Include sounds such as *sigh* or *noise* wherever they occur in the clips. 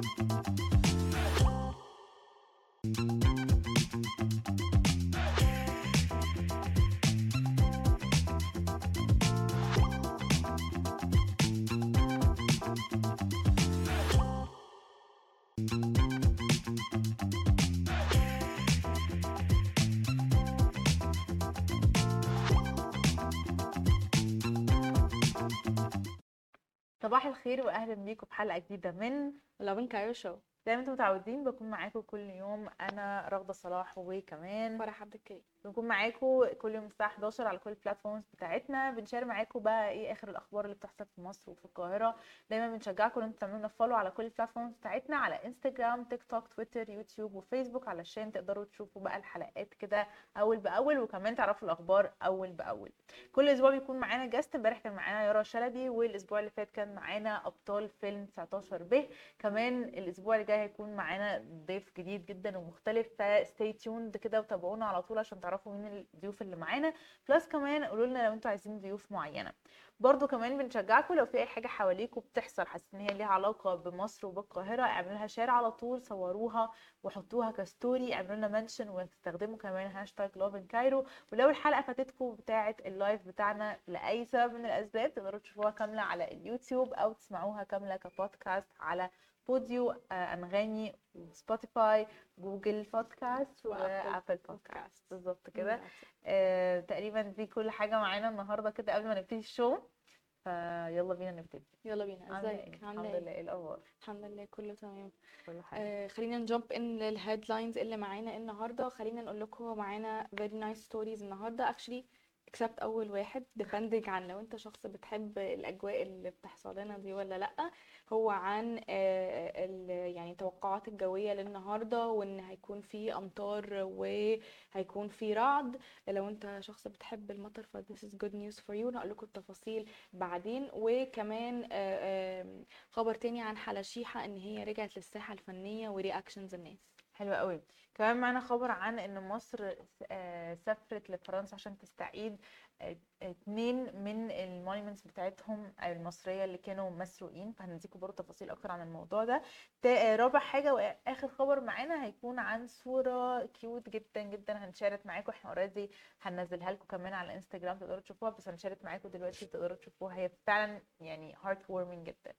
Thank you. صباح الخير واهلا بيكم في حلقة جديدة من Lovin Cairo show زي ما أنتم متعودين بكون معاكم كل يوم أنا رغدة صلاح وكمان فرح عبد الكريم. بنكون معاكم كل يوم الساعة 11 على كل ال platforms بتاعتنا. بنشير معاكم بقى إيه آخر الأخبار اللي بتحصل في مصر وفي القاهرة. دايما بنشجعكم إن أنتم تعملوا لنا follow على كل ال platforms بتاعتنا على انستجرام تيك توك تويتر يوتيوب وفيسبوك علشان تقدروا تشوفوا بقى الحلقات كده أول بأول وكمان تعرفوا الأخبار أول بأول. كل أسبوع بيكون معانا guest امبارح كان معانا يارا شلبي والأسبوع اللي فات كان معانا أبطال فيلم 19 ب. كمان الأسبوع اللي جاي هيكون معانا ضيف جديد جدا ومختلف ف stay tuned كده وتابعونا على طول عشان تعرفوا مين الضيوف اللي معانا. plus كمان قولوا لنا لو أنتوا عايزين ضيوف معينة. برضو كمان بنشجعكم لو في أي حاجة حواليكم بتحصل حاسين إن هي ليها علاقة بمصر وبالقاهرة اعملوا لها share على طول صوروها وحطوها ك story اعملوا لنا mention وتستخدموا كمان hashtag Lovin Cairo ولو الحلقة فاتتكم بتاعه ال live بتاعنا لأي سبب من الأسباب تقدروا تشوفوها كاملة على اليوتيوب أو تسمعوها كاملة كبودكاست على Podeo آه، أنغامي و Spotify Google Podcast و Apple Podcast. بالظبط كده. آه، تقريبا دي كل حاجة معانا النهارده كده قبل ما نبتدي ال show فيلا بينا نبتدي. يلا بينا. عامله إزيك؟ إيه؟ الحمد عامله لله. إيه الأخبار؟ الحمد لله كله تمام. كل حاجة آه خلينا ن jump in لل headlines اللي معانا النهارده. خلينا نقول لكم معانا very nice stories النهارده. Actually except أول واحد depending عن لو أنت شخص بتحب الأجواء اللي بتحصل لنا دي ولا لأ هو عن آه يعني توقعات الجوية للنهاردة وإن هيكون في أمطار وهيكون في رعد. لو أنت شخص بتحب المطر ف this is good news for you هقول لكم التفاصيل بعدين. وكمان آه، خبر تاني عن حلاشيحة إن هي رجعت للساحة الفنية ورياكشنز الناس. حلو قوي. كمان معانا خبر عن إن مصر آه، سافرت لفرنسا عشان تستعيد آه، اتنين من ال monuments بتاعتهم المصرية اللي كانوا مسروقين. فهنديكم برضه تفاصيل أكتر عن الموضوع ده. آه، رابع حاجة واخر خبر معانا هيكون عن صورة cute جدا جدا هنشارك معاكم إحنا already هننزلها لكم كمان على الانستجرام تقدروا تشوفوها بس هنشارك معاكم دلوقتي تقدروا تشوفوها. هي فعلا يعني heartwarming جدا.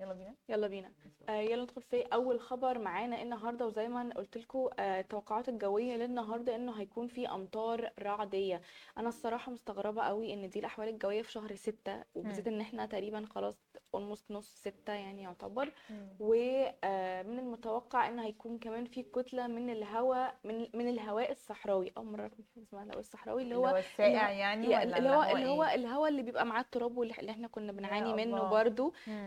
يلا بينا. يلا بينا. آه يلا ندخل في أول خبر معانا النهارده وزي ما قلت لكم آه التوقعات الجوية للنهاردة إنه هيكون في أمطار رعدية. أنا الصراحة مستغربة قوي إن دي الأحوال الجوية في شهر ستة وبالذات إن إحنا تقريبا خلاص اولموست نص ستة يعني يعتبر. ومن المتوقع إن هيكون كمان في كتلة من الهواء من من الهواء الصحراوي. أول مرة اسمها الهواء الصحراوي اللي هو الساقع يعني ولا اللي هو اللي إيه؟ هو الهواء اللي بيبقى معاه التراب واللي اللي إحنا كنا بنعاني منه الله. برضو. مم.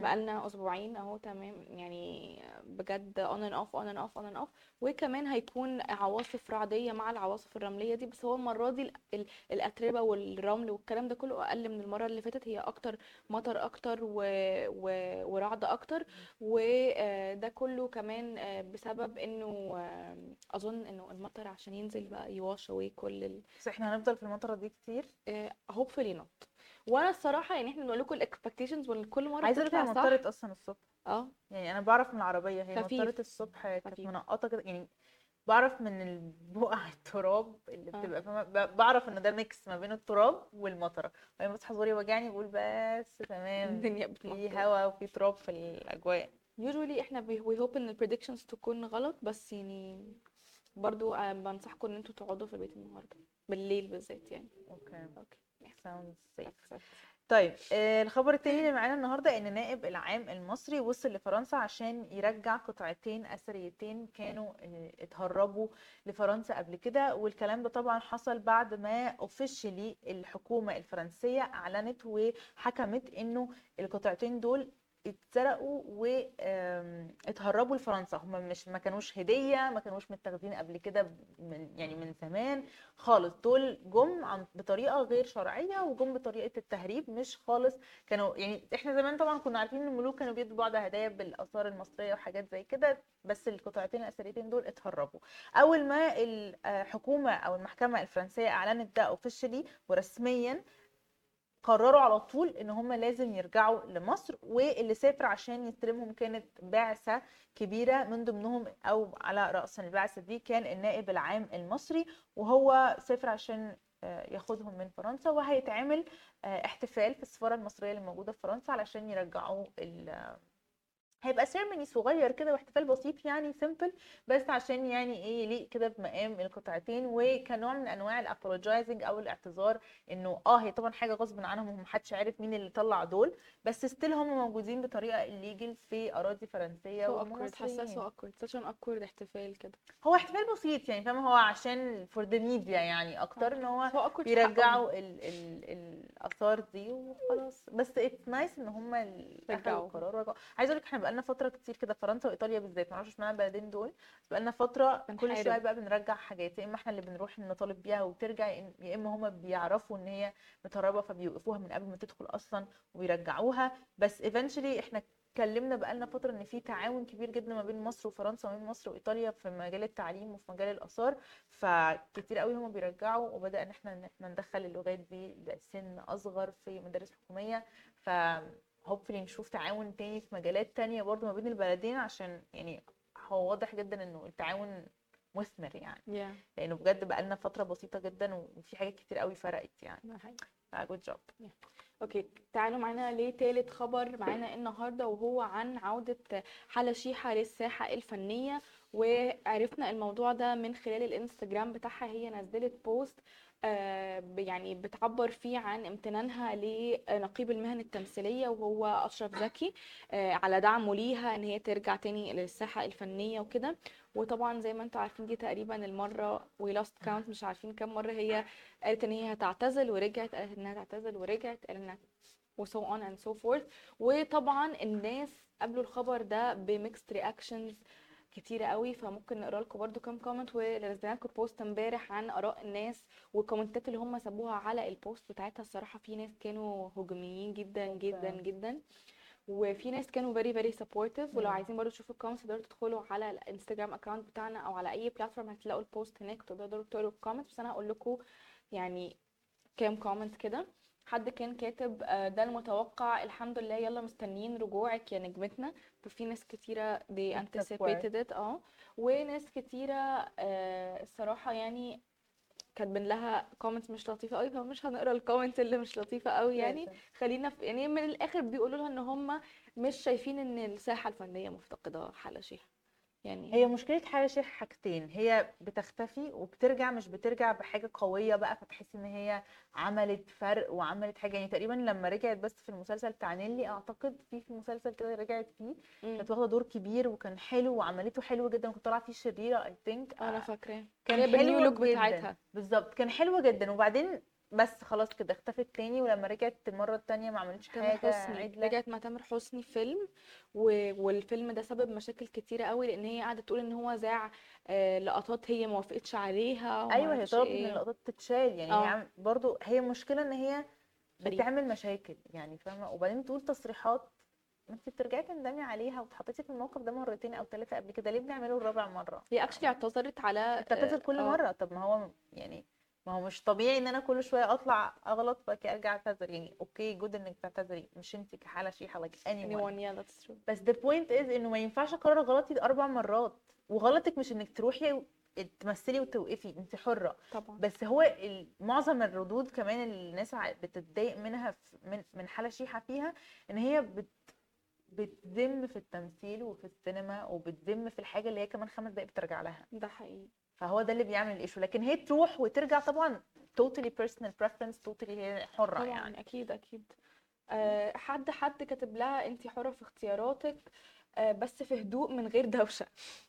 أسبوعين أهو تمام. يعني بجد on and off on and off on and off. وكمان هيكون عواصف رعدية مع العواصف الرملية دي. بس هو المرة دي ال- ال- الأتربة والرمل والكلام ده كله أقل من المرة اللي فاتت. هي أكتر مطر أكتر و... و... ورعد أكتر. وده كله كمان آه، بسبب إنه آه، أظن إنه المطر عشان ينزل بقى يواش away كل ال... بس إحنا هنفضل في المطرة دي كتير؟ آه، hopefully not. وأنا الصراحة يعني إحنا بنقول لكم ال expectations كل مرة عايزة أقول مطرت أصلا الصبح. آه. يعني أنا بعرف من العربية هي خفيف. مطرت الصبح كانت. منقطة كده يعني بعرف من البقع *laughs* التراب اللي آه. بتبقى ب- بعرف إن ده mix ما بين التراب والمطرة. وبعدين بصحى زوري وجعني بقول بس تمام. الدنيا في هوا وفي تراب في الأجواء. Usually إحنا we hope إن ال predictions تكون غلط بس يعني برضو آه، بنصحكم إن أنتوا تقعدوا في البيت النهارده بالليل بالذات يعني. okay okay sounds safe. طيب آه، الخبر التاني اللي *clears throat* معانا النهارده إن نائب العام المصري وصل لفرنسا عشان يرجع قطعتين أثريتين كانوا آه، اتهربوا لفرنسا قبل كده والكلام ده طبعا حصل بعد ما officially الحكومة الفرنسية أعلنت وحكمت إنه القطعتين دول اتسرقوا واتهربوا لفرنسا. هم مش ما كانوش هدية ما كانوش متاخدين قبل كده من يعني من زمان خالص. دول جم عن بطريقة غير شرعية وجم بطريقة التهريب مش خالص كانوا يعني إحنا زمان طبعا كنا عارفين إن الملوك كانوا بيدوا بعض هدايا بالآثار المصرية وحاجات زي كده بس القطعتين الأثريتين دول اتهربوا. أول ما الحكومة أو المحكمة الفرنسية أعلنت ده اوفيشلي ورسميا قرروا على طول إن هم لازم يرجعوا لمصر واللي سافر عشان يستلمهم كانت بعثة كبيرة من ضمنهم أو على رأس البعثة دي كان النائب العام المصري وهو سافر عشان آه، ياخدهم من فرنسا وهيتعمل آه، احتفال في السفارة المصرية اللي موجودة في فرنسا علشان يرجعوا هيبقى ceremony صغير كده واحتفال بسيط يعني simple بس عشان يعني إيه يليق كده بمقام القطعتين وكنوع من أنواع ال apologizing أو الاعتذار إنه آه هي طبعا حاجة غصب عنهم ومحدش عارف مين اللي طلع دول بس still هم موجودين بطريقة illegal في أراضي فرنسية so وهم awkward حاسة مصريين so awkward such an awkward احتفال كده. هو احتفال بسيط يعني فاهم هو عشان for the media يعني أكتر إن هو بيرجعوا ال ال الآثار دي وخلاص. بس it's nice إن هم اللي رجعوا. القرار عايزة أقول لك إحنا بقالنا فترة كتير كده فرنسا وإيطاليا بالذات معرفش اشمعنى البلدين دول بقالنا فترة كل. شوية بقى بنرجع حاجات يا إما إحنا اللي بنروح نطالب بيها وترجع يا إما هم بيعرفوا إن هي متهربة فبيوقفوها من قبل ما تدخل أصلا ويرجعوها بس eventually إحنا اتكلمنا بقالنا فترة إن في تعاون كبير جدا ما بين مصر وفرنسا وما بين مصر وإيطاليا في مجال التعليم وفي مجال الآثار. فكتير قوي هم بيرجعوا وبدأنا ان إحنا إن إحنا ندخل اللغات دي بسن أصغر في مدارس حكومية. ف hopefully نشوف تعاون تاني في مجالات تانية برضو ما بين البلدين عشان يعني هو واضح جدا إنه التعاون مثمر يعني. يا لأنه بجد بقالنا فترة بسيطة جدا وفي حاجات كتير قوي فرقت يعني. good job okay تعالوا معانا لتالت خبر. معانا النهارده وهو عن عودة حلا شيحة للساحة الفنية وعرفنا الموضوع ده من خلال الإنستجرام بتاعها. هي نزلت post يعني بتعبر فيه عن امتنانها لنقيب المهن التمثيلية وهو أشرف زكي آه، على دعمه ليها إن هي ترجع تاني للساحة الفنية وكده. وطبعا زي ما أنتوا عارفين دي تقريبا المرة we lost count مش عارفين كام مرة هي قالت إن هي هتعتزل ورجعت قالت إنها تعتزل ورجعت قالت إنها و so on and so forth. وطبعا الناس قبلوا الخبر ده ب mixed reactions كتيرة قوي فممكن نقرأ لكم برده كام comment ونزلنا لكم post امبارح عن آراء الناس والكومنتات اللي هم سابوها على ال post بتاعتها. الصراحة في ناس كانوا هجوميين جدا جدا. جدا وفي ناس كانوا very very supportive. ولو. عايزين برضو تشوفوا ال comments تقدروا تدخلوا على الإنستجرام account بتاعنا أو على أي platform هتلاقوا ال post هناك وتقدروا تقروا ال comments بس أنا هقول لكم يعني كام comment كده. حد كان كاتب آه، ده المتوقع. الحمد لله يلا مستنيين رجوعك يا نجمتنا. ففي ناس they That's anticipated it آه. وناس كتيرة آه، الصراحة يعني كاتبين لها comments مش لطيفة قوي فمش هنقرأ ال comments اللي مش لطيفة قوي يعني. خلينا في يعني من الآخر بيقولوا لها إن هم مش شايفين إن الساحة الفنية مفتقدة حالة شيحة يعني هي مشكلة حالة شيخ حاجتين هي بتختفي وبترجع مش بترجع بحاجة قوية بقى فتحس إن هي عملت فرق وعملت حاجة. يعني تقريبا لما رجعت بس في المسلسل بتاع نيلي أعتقد في في مسلسل كده رجعت فيه. كانت واخدة دور كبير وكان حلو وعملته حلو جدا وكانت طالعة فيه شريرة اي ثينك أنا فاكراه. كان هي بالنيو حلو لوك. بتاعتها. بالظبط كان حلو جدا. وبعدين بس خلاص كده اختفت تاني ولما رجعت المرة التانية ما عملتش حاجة حسني رجعت مع تامر حسني فيلم و... والفيلم ده سبب مشاكل كتيرة قوي لأن هي قاعدة تقول إن هو ذاع آه، لقطات هي ما وافقتش عليها أيوه هي طلبت إن إيه. اللقطات تتشال يعني عم- برضو هي مشكلة إن هي. بتعمل مشاكل يعني فاهمة؟ وبعدين تقول تصريحات ما أنت بترجعي تندمي عليها واتحطيتي في الموقف ده مرتين أو ثلاثة قبل كده ليه بنعمله الرابع مرة؟ هي اكشلي اعتذرت على بتعتذر كل آه، مرة طب ما هو يعني ما هو مش طبيعي إن أنا كل شوية أطلع أغلط كده أرجع أعتذر. يعني okay good إنك تعتذري مش أنت كحلا شيحة like anyone anyone yeah that's true. بس the point is إنه ما ينفعش أكرر غلطي أربع مرات. وغلطك مش إنك تروحي تمثلي وتوقفي أنت حرة. طبعا. بس هو معظم الردود كمان اللي الناس بتتضايق منها في- من من حلا شيحة فيها إن هي بت بتذم في التمثيل وفي السينما وبتذم في الحاجة اللي هي كمان خمس دقايق بترجع لها. ده حقيقي. فهو ده اللي بيعمل ال issue لكن هي تروح وترجع طبعا totally personal preference totally هي حرة طبعا يعني. أكيد أكيد. آه، حد حد كاتب لها انت حرة في اختياراتك آه، بس في هدوء من غير دوشة.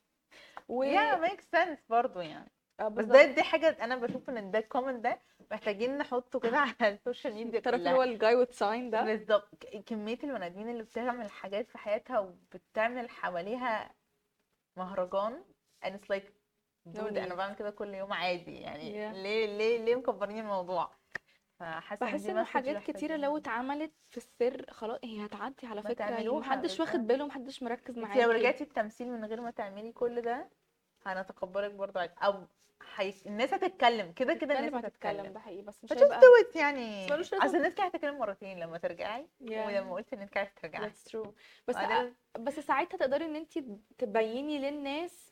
*laughs* و yeah makes sense برضو يعني. آه، بس ده دي حاجة أنا بشوف إن ده ال comment ده محتاجين نحطه كده *laughs* على ال social media تعرف اللي هو ال guy with sign ده؟ بالظبط. ك- كمية البني آدمين اللي بتعمل حاجات في حياتها وبتعمل حواليها مهرجان and it's like dude أنا. بعمل كده كل يوم عادي يعني Yeah. ليه ليه ليه مكبرين الموضوع فحاسة إن بحس message حاجات محتاجين- لو اتعملت في السر خلاص هي هتعدي على ما فكرة يعني تعملوها محدش واخد. باله محدش مركز انت لو معاكي رجعتي التمثيل من غير ما تعملي كل ده هنتقبلك برضه عادي أو حيس... الناس هتتكلم كده كده الناس هتتكلم ده حقيقي بس مش هيبقى دو ات يعني. أصل الناس كانت هتتكلم مرتين لما ترجعي Yeah. ولما قلت إن انت عايزة ترجعي That's true بس بعدين- بس ساعتها تقدري إن انت تبيني للناس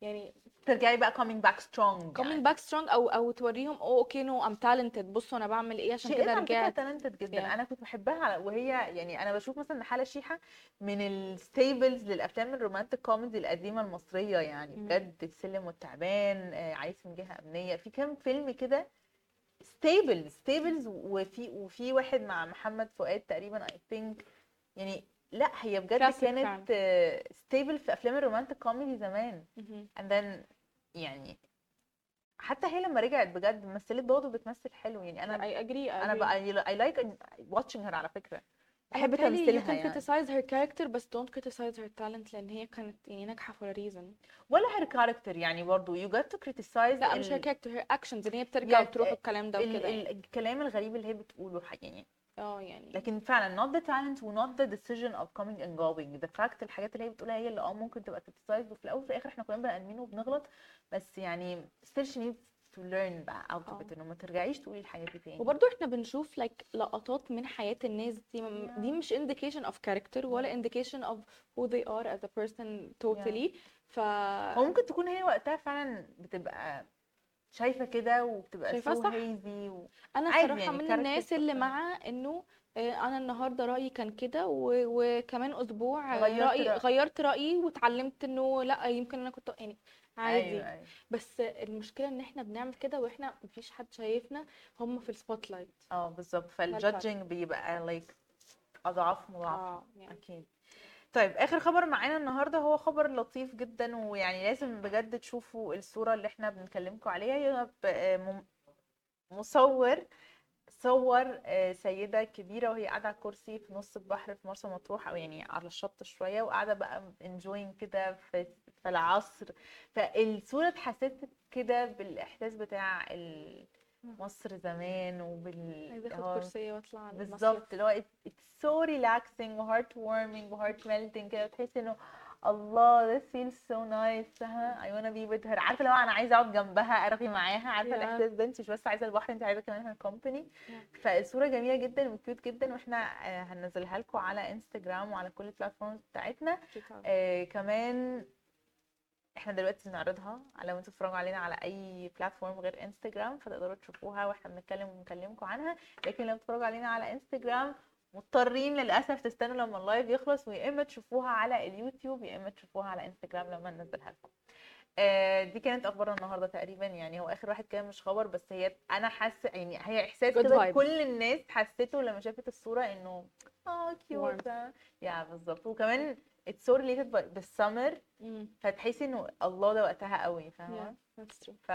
يعني ترجعي بقى coming back strong coming يعني. back strong أو أو توريهم oh okay no I'm talented. بصوا أنا بعمل إيه؟ عشان كده رجعت. talented جدا. Yeah. أنا كنت بحبها وهي يعني أنا بشوف مثلا إن حلا شيحة من ال staples للأفلام ال romantic comedy القديمة المصرية يعني. بجد السلم والتعبان آه، عريس من جهة أمنية. في كام فيلم كده staples staples وفي وفي واحد مع محمد فؤاد تقريبا I think يعني لا هي بجد كانت staple في أفلام ال romantic comedy زمان. and then يعني حتى هي لما رجعت بجد مثلت برضه بتمثل حلو. يعني أنا agree I أنا. بقى I like watching her على فكرة. أنا بحب بتهيألي you تمثيلها can يعني. Criticize her character بس don't criticize her talent لأن هي كانت يعني for a reason. ولا her character يعني برضو you got to criticize لا مش her ال... character her actions إن هي بترجع وتروح ال- والكلام ده. وكده يعني. ال... الكلام الغريب اللي هي بتقوله. يعني آه يعني لكن فعلا not the talent و not the decision of coming and going. The fact الحاجات اللي هي بتقولها هي اللي آه ممكن تبقى criticized وفي الأول وفي الآخر إحنا كلنا بني آدمين وبنغلط. بس يعني still she needs to learn بقى out of آه. it. انه ما ترجعيش تقولي الحاجات دي تاني. وبرضو إحنا بنشوف like لقطات من حياة الناس دي. م- دي Yeah. مش indication of character ولا indication of who they are as a person totally. ف هو ممكن تكون هي وقتها فعلا بتبقى شايفة كده وبتبقى شايفاها so صح. hazy و... أنا صراحة يعني من الناس اللي. مع إنه آه، أنا النهارده رأيي كان كده و- وكمان أسبوع آه، غيرت رأيي رأي. غيرت رأيي واتعلمت إنه لأ يمكن أنا كنت يعني عادي أيوه أيوه بس المشكلة إن إحنا بنعمل كده وإحنا مفيش حد شايفنا هم في ال spotlight آه بالظبط. فال judging بيبقى like أضعاف مضاعفة آه يعني أكيد طيب آخر خبر معانا النهارده هو خبر لطيف جدا ويعني لازم بجد تشوفوا الصورة اللي إحنا بنكلمكم عليها. مم- مصور صور آه، سيدة كبيرة وهي قاعدة على كرسي في نص البحر في مرسى مطروح أو يعني على الشط شوية وقاعدة بقى enjoying كده في في العصر. فالصورة اتحسست كده بالإحساس بتاع ال- مصر زمان وبال اخد هو كرسية وأطلع على بالظبط اللي هو it- it's so relaxing و heart warming و heart melting كده بتحس إنه الله this feels so nice ها I wanna be with her. عارفة لو أنا عايزة أقعد جنبها أرغي معاها عارفة Yeah. الإحساس ده؟ أنت مش بس عايزة البحر أنت عايزة كمان company. Yeah. فالصورة جميلة جدا و cute جدا وإحنا آه، هننزلها لكم على انستجرام وعلى كل ال platforms بتاعتنا. آه كمان إحنا دلوقتي بنعرضها لو أنتوا بتتفرجوا علينا على اي platform غير انستجرام فتقدروا تشوفوها وإحنا بنتكلم وبنكلمكم عنها. لكن لو بتتفرجوا علينا على انستجرام مضطرين للأسف تستنوا لما ال live يخلص ويا إما تشوفوها على اليوتيوب يا إما تشوفوها على انستجرام لما ننزلها لكم. آه، دي كانت أخبارنا النهارده تقريبا. يعني هو آخر واحد كان مش خبر بس هي أنا حاسة يعني هي إحساس كده. كل الناس حسيته لما شافت الصورة إنه آه. cute يا بالظبط. وكمان it's so related بالسمر. فتحسي إنه الله ده وقتها قوي فاهمة Yeah, that's true. ف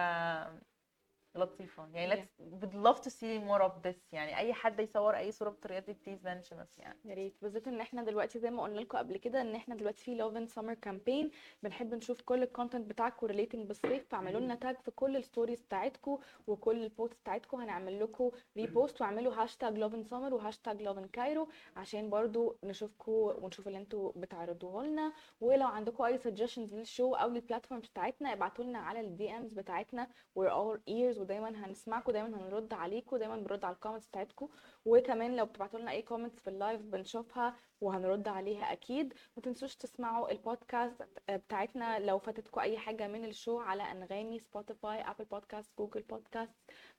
لطيفه يعني let's would love to see more of this. يعني أي حد يصور أي صورة بالطريقة دي please mention us يعني. يا ريت. بالذات إن إحنا دلوقتي زي ما قلنا لكم قبل كده إن إحنا دلوقتي في love in summer campaign بنحب نشوف كل ال content بتاعكم relating بالصيف. فاعملوا لنا tag في كل ال stories بتاعتكم وكل ال post بتاعتكم هنعمل لكم repost واعملوا hashtag love in summer و hashtag love in Cairo عشان برضو نشوفكم ونشوف اللي أنتوا بتعرضوه لنا. ولو عندكم أي suggestions لل show أو لل platform بتاعتنا ابعتوا لنا على ال DMs بتاعتنا. We're all ears. ودايما هنسمعكم دايما هنرد عليكم دايما بنرد على ال comments بتاعتكم. وكمان لو بتبعتوا لنا أي comments في ال live بنشوفها وهنرد عليها أكيد. ما تنسوش تسمعوا البودكاست بتاعتنا. لو فاتتكم أي حاجة من ال show على أنغامي سبوتيفاي Apple Podcasts Google Podcasts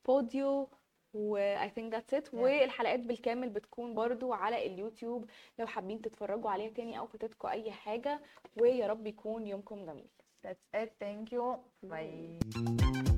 بوديو و I think that's it. والحلقات بالكامل بتكون برضو على اليوتيوب. لو حابين تتفرجوا عليها تاني أو فاتتكم أي حاجة ويا رب يكون يومكم جميل. That's it. Thank you. Bye.